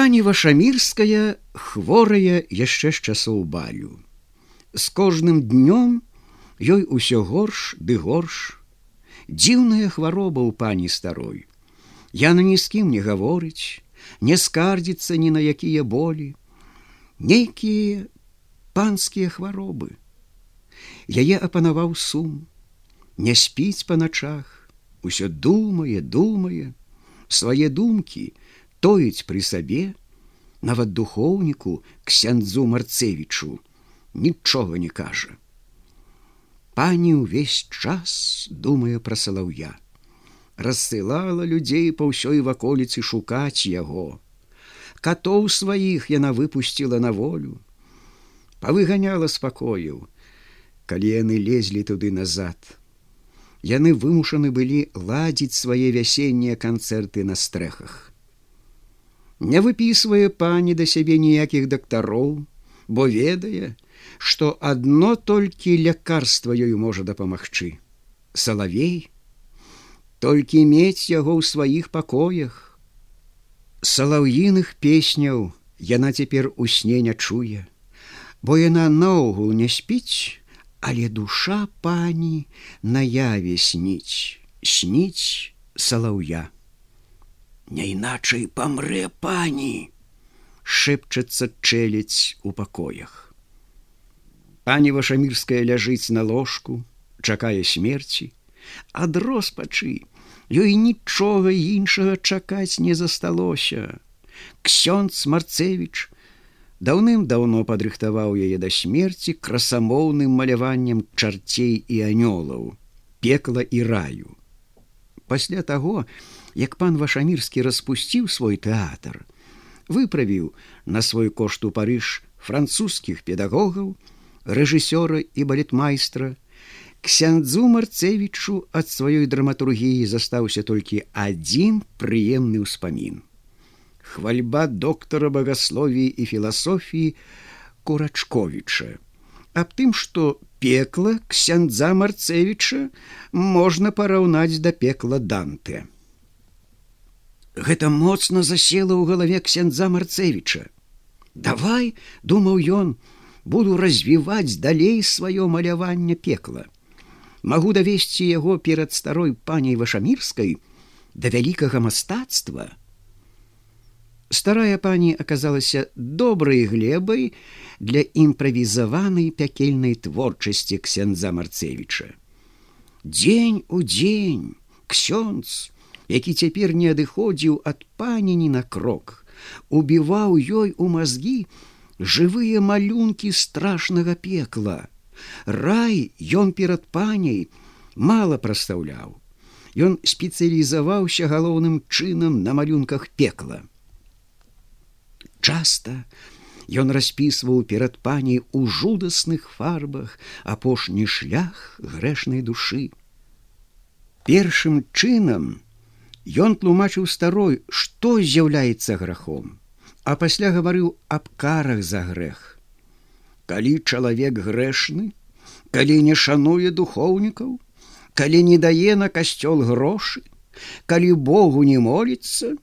Пані вашамірская хворая яшчэ з часоў балю. З кожным днём ёй усё горш ды горш. Дзіўная хвароба ў пані старой. Яна ні з кім не гаворыць, не скардзіцца ні на якія болі, нейкія панскія хваробы. Яе апанаваў сум, не спіць па начах, усё думае, думае, свае думкі, тоіць пры сабе, нават духоўніку ксяндзу марцевічу нічога не кажа. Пані ўвесь час думае пра салаўя, рассылала людзей па ўсёй ваколіцы шукаць яго. Катоў сваіх яна выпусціла на волю, павыганяла спакояў, калі яны лезлі туды назад. Яны вымушаны былі ладзіць свае вясеннія канцэрты на стрэхах не выпісвае пані да сябе ніякіх дактароў, бо ведае, што адно толькі лякарства ёю можа дапамагчы. Салавей, толькі мець яго ў сваіх пакоях. Салаўіных песняў яна цяпер у сне не чуе, бо яна наогул не спіць, але душа пані наяве сніць, сніць салаўя не іначай памрэ пані шэпчацца чэлядзь у пакоях. Пані вашамірская ляжыць на ложку чакае смерці ад роспачы ёй нічога іншага чакаць не засталося. Ксёнд марцевич даўным-даўно падрыхтаваў яе да смерці красамоўным маляваннем чарцей і анёлаў пекла і раю. Пасля таго як пан вашамірскі распусціў свой тэатр, выправіў на свой кошт у парыж французскіх педагогаў, рэжысёра і балетмайстра, ксяндзу марцевічу ад сваёй драматургіі застаўся толькі адзін прыемны ўспамін. Хвальба доктара багасловіі і філасофіі курачковіча. Аб тым, што пекла ксяндза марцевіча можна параўнаць да пекла данте. Гэта моцна засела ў галаве ксяндза марцевіча. Давай, думаў ён, буду развіваць далей сваё маляванне пекла. Магу давесці яго перад старой паняй вашамірскай да вялікага мастацтва. Старая пані аказалася добрай глебай для імправізаванай пякельнай творчасці ксяндза марцевіча. Дзень у дзень, ксёнц, які цяпер не адыходзіў ад паніні на крок, убіваў ёй у мазгі жывыя малюнкі страшнага пекла. Рай ён перад паняй мала прастаўляў. Ён спецыялізаваўся галоўным чынам на малюнках пекла. Часта ён распісваў перад паняй у жудасных фарбах апошні шлях грэшнай душы. Першым чынам, Ён тлумачыў старой, што з'яўляецца грахом, а пасля гаварыў аб карах за грэх. Калі чалавек грэшны, калі не шануе духоўнікаў, калі не дае на касцёл грошы, калі Богу не моліцца,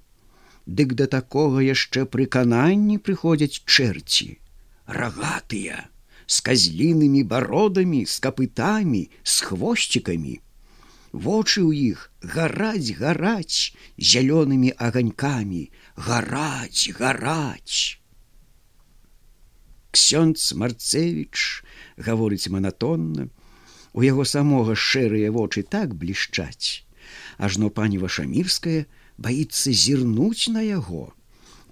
дык да такога яшчэ прыкананні прыходзяць чэрці, рагатыя, з казлінымі бародамі, з капытамі, з хвосцікамі, вочы ў іх гараць гараць зялёнымі аганькамі. Гараць гараць. Ксёндз марцевич гаворыць манатонна у яго самога шэрыя вочы так блішчаць ажно пані вашамірская баіцца зірнуць на яго.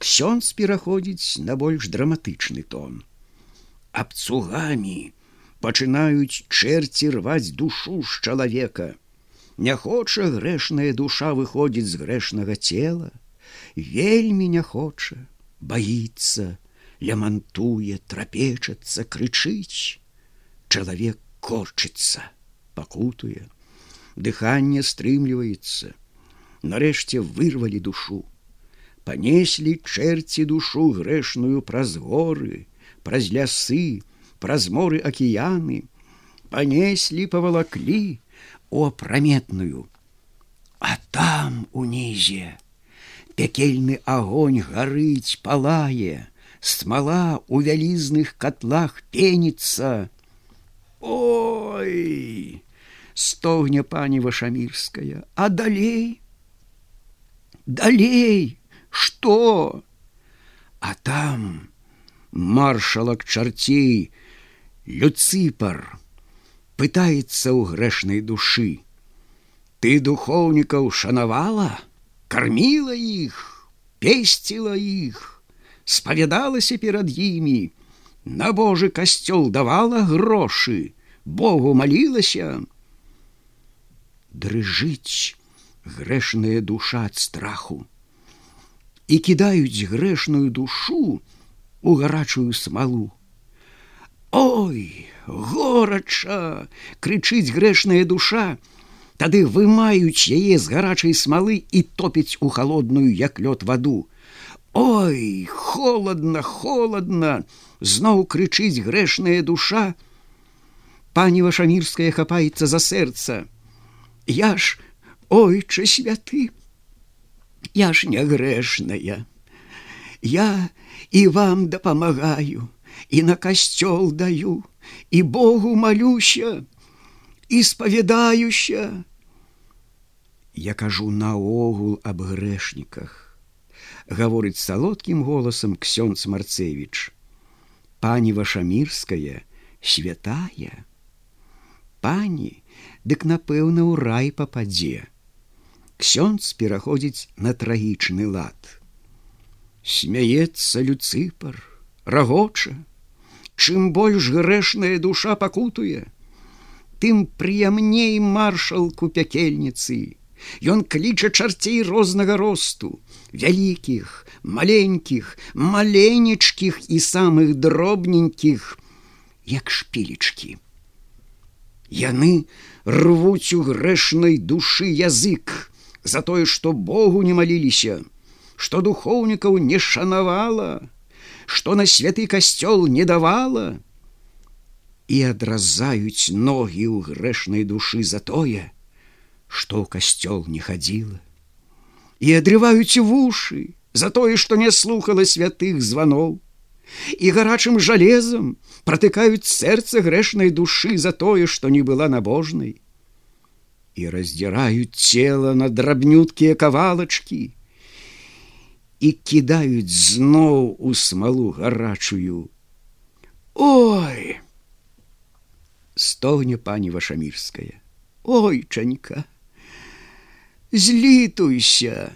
Ксёндз пераходзіць на больш драматычны тон. Абцугамі пачынаюць чэрці рваць душу з чалавека Не хоча грэшная душа выходзіць з грэшнага цела, вельмі не хоча, баіцца, лямантуе, трапечацца, крычыць. Чалавек корчыцца, пакутуе, дыханне стрымліваецца. Нарэшце вырвалі душу. Панеслі чэрці душу грэшную праз горы, праз лясы, праз моры акіяны, панеслі павалаклі, у апраметную. А там унізе Пякельны агонь гарыць, палае, смала у вялізных котлах пенится. Ой! стогне пані вашамірская, а далей, далей, что? А там маршалак чарцей, Люципар пытается у грэшнай душы. Ты духоўнікаў шанавала, кормила іх, песціла іх, спавядалася перад імі, На Божы касцёл давала грошы, Богу малілася, дрыжыць грэшная душа ад страху і кідаюць грэшную душу у гарачую смалу. Ой, горача, крычыць грэшная душа, Тады вымаюць яе з гарачай смалы і топяць у холодную як лёд ваду. Ой, холодно, холодно, зноў крычыць грэшная душа. Пані вашамірская хапаецца за сэрца. Я ж ойча святы, Я ж не грэшная. Я і вам дапамагаю, і на касцёл даю, і Богу малюся, і спавядаюся. Я кажу наогул аб грэшніках. Гаворыць салодкім голасам ксёнц Марцевіч. Пані вашамірская, святая. Пані, дык напэўна ў рай пападзе. Ксёнц пераходзіць на трагічны лад. Смяецца люцыпар, рагоча, Чым больш грэшная душа пакутуе, тым прыямней маршалку пякельніцы. Ён кліча чарцей рознага росту, вялікіх, маленькіх, маленечкіх і самых дробненькіх, як шпілечкі. Яны рвуць у грэшнай душы язык за тое, што Богу не маліліся, што духоўнікаў не шанавала, што на святы касцёл не давала. І адразаюць ногі ў грэшнай душы за тое, што ў касцёл не хадзіла. І адрываюць вушы за тое, што не слухала святых званоў. І гарачым жалезам протыкаюць сэрца грэшнай душы за тое, што не была набожнай. І раздзіраюць цела на драбнюткія кавалачкі і кідаюць зноў у смалу гарачую ой стогне пані вашамірская ой чанька злітуйся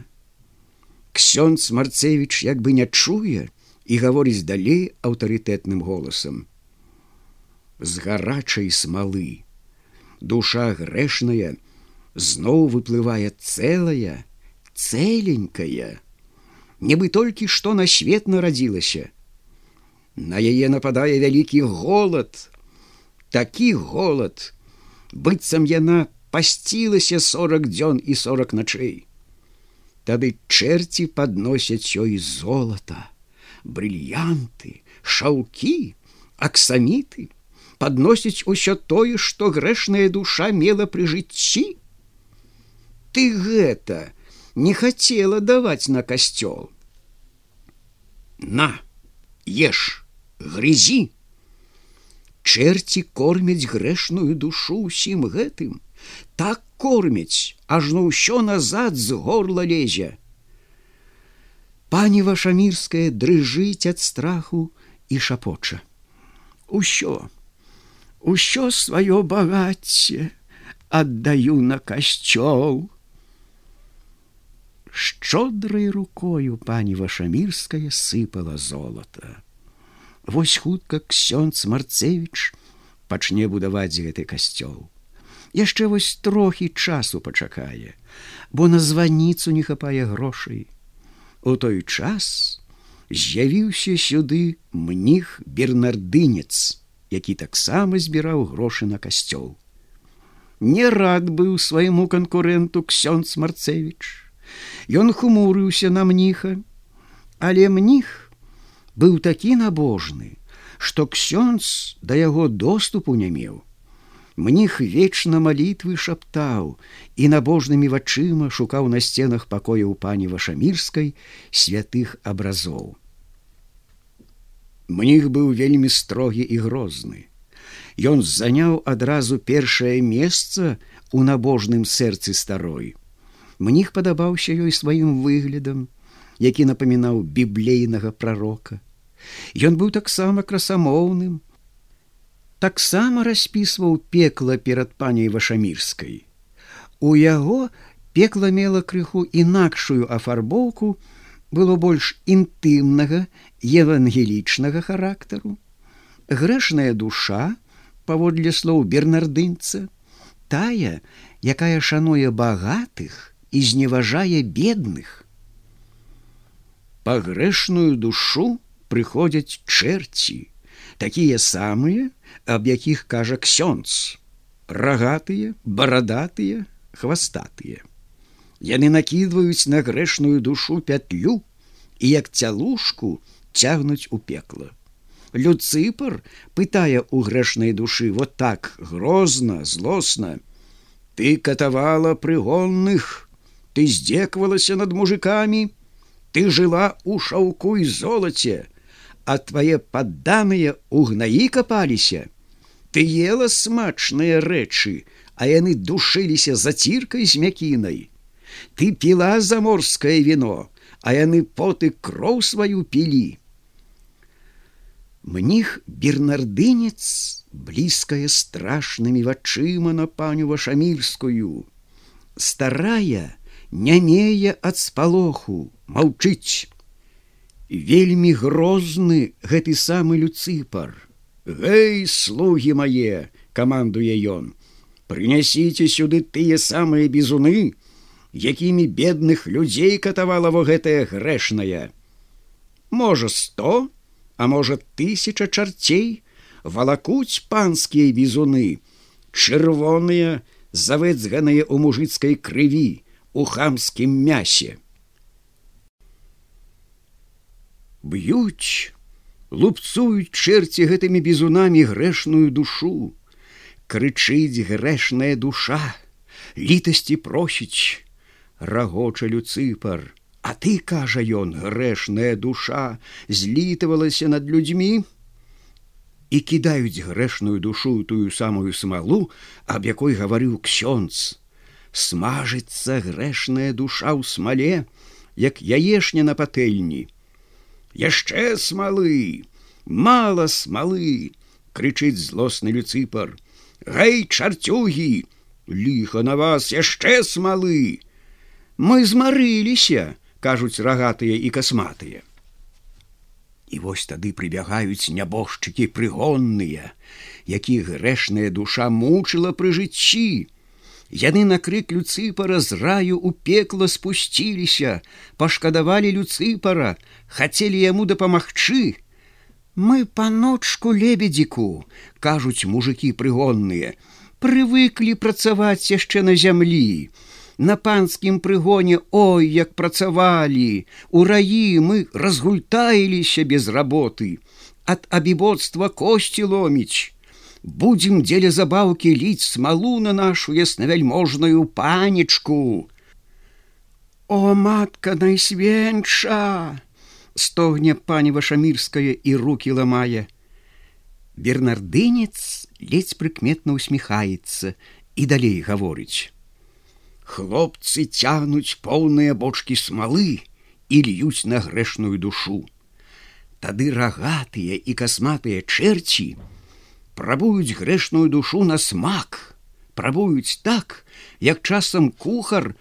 ксёнц марцевич як бы не чуе і гаворыць далей аўтарытэтным голасам. З гарачай смалы. Душа грэшная зноў выплывае цэлая, цэленькая, нібы толькі што на свет нарадзілася. На яе нападае вялікі голад, такі голад, быццам яна пасцілася сорок дзён і сорок начэй. Тады чэрці падносяць ёй золата брыльянты, шаўкі, аксаміты, подносіць усё тое, што грэшная душа мела пры жыцці. Ты гэта не хацела даваць на касцёл. На, еш, грызі. Чэрці кормяць грэшную душу усім гэтым, так кормяць, ажно ўсё назад з горла лезе пані вашамірская дрыжыць ад страху і шапоча усё усё сваё багацце аддаю на касцёл шчодрай рукою пані вашамірская сыпала золата Вось хутка ксёнц марцевич пачне будаваць гэты касцёл яшчэ вось трохі часу пачакае бо на званіцу не хапае грошай У той час з'явіўся сюды мніх бернардынец, які таксама збіраў грошы на касцёл. Не рад быў свайму канкуренту ксёнц Марцевіч. Ён хумурыўся на мніха, але мніх быў такі набожны, што ксёнц да яго доступу не меў. Мніх вечна малітвы шаптаў і набожнымі вачыма шукаў на сценах пакояў пані вашамірскай святых абразоў. Мніх быў вельмі строгі і грозны. Ён заняў адразу першае месца у набожным сэрцы старой. Мніх падабаўся ёй сваім выглядам, які напамінаў біблейнага прарока. Ён быў таксама красамоўным, таксама распісваў пекла перад паняй вашамірскай. У яго пекла мела крыху інакшую афарбоўку, было больш інтымнага евангелічнага характару. Грэшная душа, паводле слоў бернардынца, тая, якая шануе багатых і зневажае бедных. Па грэшную душу прыходзяць чэрці, такія самыя, аб якіх кажа ксёнц, рагатыя, барадатыя, хвастатыя. Яны накідваюць на грэшную душу пятлю і як цялушку цягнуць у пекла. Люцыпар пытае у грэшнай душы вот так грозна, злосна: Ты катавала прыгонных, ты здзеквалася над мужикамі, ты жыла ў шаўку і золаце, а твае падданыя угнаі капаліся. Ты ела смачныя рэчы, а яны душыліся заціркай з мякінай. Ты піла заморскае віно, а яны поты кроў сваю пілі. Мніх бернардынец блізкая страшнымі вачыма на паню вашамільскую. Старая, нямее ад спалоху, маўчыць вельмі грозны гэты самы люцыпар. Гэй, слугі мае, камандуе ён, прынясіце сюды тыя самыя бізуны, якімі бедных людзей катавала во гэтая грэшная. Можа сто, а можа тысяча чарцей валакуць панскія бізуны, чырвоныя, завэцганыя ў мужыцкай крыві, у хамскім мясе. б'юць, лупцуюць чэрці гэтымі бізунамі грэшную душу, крычыць грэшная душа, літасці просіць, рагоча люцыпар, А ты кажа ён, грэшная душа злітавалася над людзьмі і кідаюць грэшную душу тую самую смалу, аб якой гаварыў ксёнц. Смажыцца грэшная душа ў смале, як яешня на патэльні. Яшчэ смалы! Мало смалы крычыць злосны люцыпар гай чарцюгі ліха на вас яшчэ смалы! Мы змарыліся кажуць рагатыя і касматыя. І вось тады прыбягаюць нябожчыкі прыгонныя якіх грэшная душа мучыла пры жыцці Яны на крык люцыпара з раю у пекла спусціліся, пашкадавалі люцыпара, хацелі яму дапамагчы. Мы паночку лебедзіку, кажуць мужикі прыгонныя, прывыклі працаваць яшчэ на зямлі. На панскім прыгоне ой, як працавалі, У раі мы разгультаіліся без работы, ад абібоцтва косці ломіць будем дзеля забаўкі ліць смалу на нашу яснавяльможную панечку. О матка найсвенша! стогне пані вашамірская і руки ламае. Бернардынец ледзь прыкметна усміхаецца і далей гаворыць. Хлопцы цягнуць поўныя бочки смалы і льюць на грэшную душу. Тады рагатыя і касматыя чэрці, прабуюць грэшную душу на смак, прабуюць так, як часам кухар,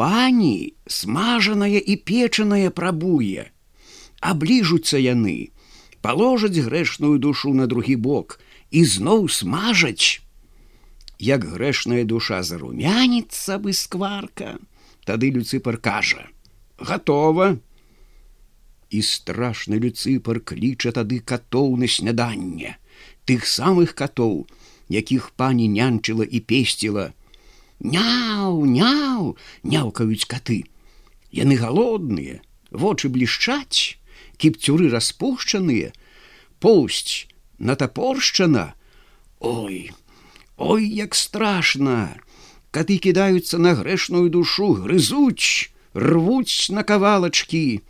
пані смажаная і печаная прабуе. Абліжуцца яны, паложаць грэшную душу на другі бок і зноў смажаць. Як грэшная душа зарумяніцца бы скварка, тады люцыпар кажа: « Гтова. І страшны люцыпар кліча тады катоў на сняданне тых самых катоў, якіх пані нянчыла і песціла. Няў, няў, няўкаюць каты. Яны галодныя, вочы блішчаць, кіпцюры распушчаныя, поўсць натапоршчана. Ой, Ой, як страшна! Каты кідаюцца на грэшную душу, грызуць, рвуць на кавалачкі.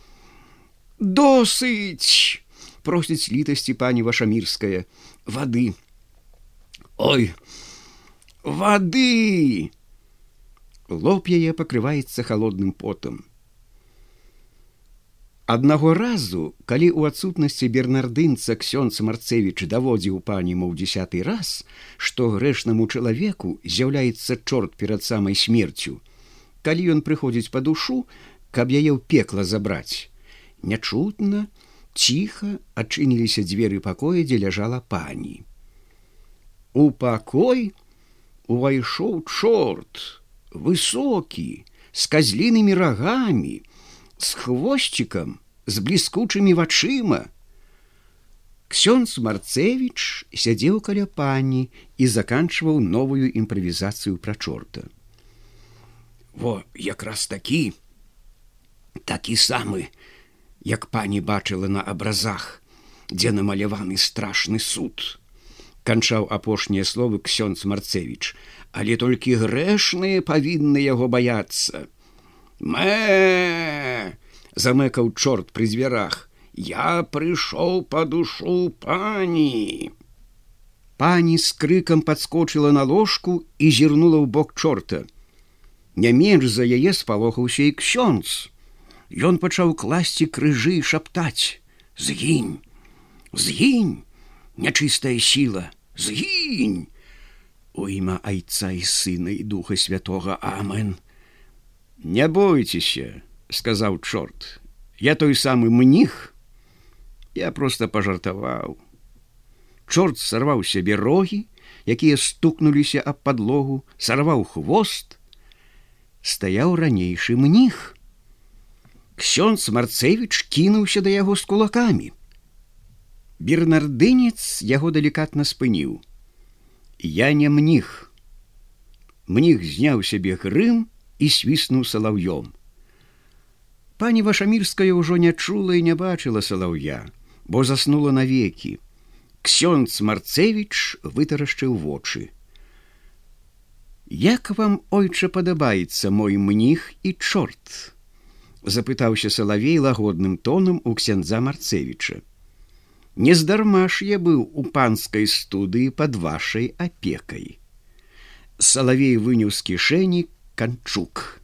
Досыць! Просіць літасці пані вашамірская, вады. Ой, вады! Лоб яе пакрываецца холодным потам. Аднаго разу, калі ў адсутнасці бернардынца ксёнц марцевіч даводзіў пані маў десятый раз, што грэшнаму чалавеку з'яўляецца чорт перад самай смерцю. Калі ён прыходзіць па душу, каб яе ў пекла забраць. Нячутна, ціха адчыніліся дзверы пакоя, дзе ляжала пані. У пакой увайшоў чорт, высокі, з казлінымі рагамі, с хвосчиком, з бліскучымі вачыма. Ксёнз Марцевіч сядзеў каля пані і заканчваў новую імправізацыю пра чорта. Во якраз такі, такі самы, як пані бачыла на абразах, дзе намаляваны страшны суд. Канчаў апошнія словы ксёнз Марцевіч, але толькі грэшныя павінны яго баяцца. Мэ замыкаў чорт пры дзвярах. Я прыйшоў па душу пані. Пані з крыкам падскочыла на ложку і зірнула ў бок чорта. Не менш за яе спалохаўся і ксёнц. Ён пачаў класці крыжы і шаптаць: Згінь, згінь, нячыстая сіла, згінь! У імя айца і сына і духа святого Амен. Не бойцеся, сказаў чорт, я той самы мніх, я просто пажартаваў. Чорт сарваў сябе рогі, якія стукнуліся аб падлогу, сарваў хвост, стаяў ранейшы мніх. Ксёнц Марцевіч кінуўся да яго з кулакамі. Бернардынец яго далікатна спыніў. Я не мніх. Мніх зняў сябе грым, і свіснуў салаўём. Пані вашамірская ўжо не чула і не бачыла салаўя, бо заснула навекі. Ксёнц Марцевіч вытарашчыў вочы. Як вам ойча падабаецца мой мніх і чорт? Запытаўся салавей лагодным тонам у ксяндза Марцевіча. Нездарма ж я быў у панскай студыі пад вашай апекай. Салавей выняў з кішэні канчук.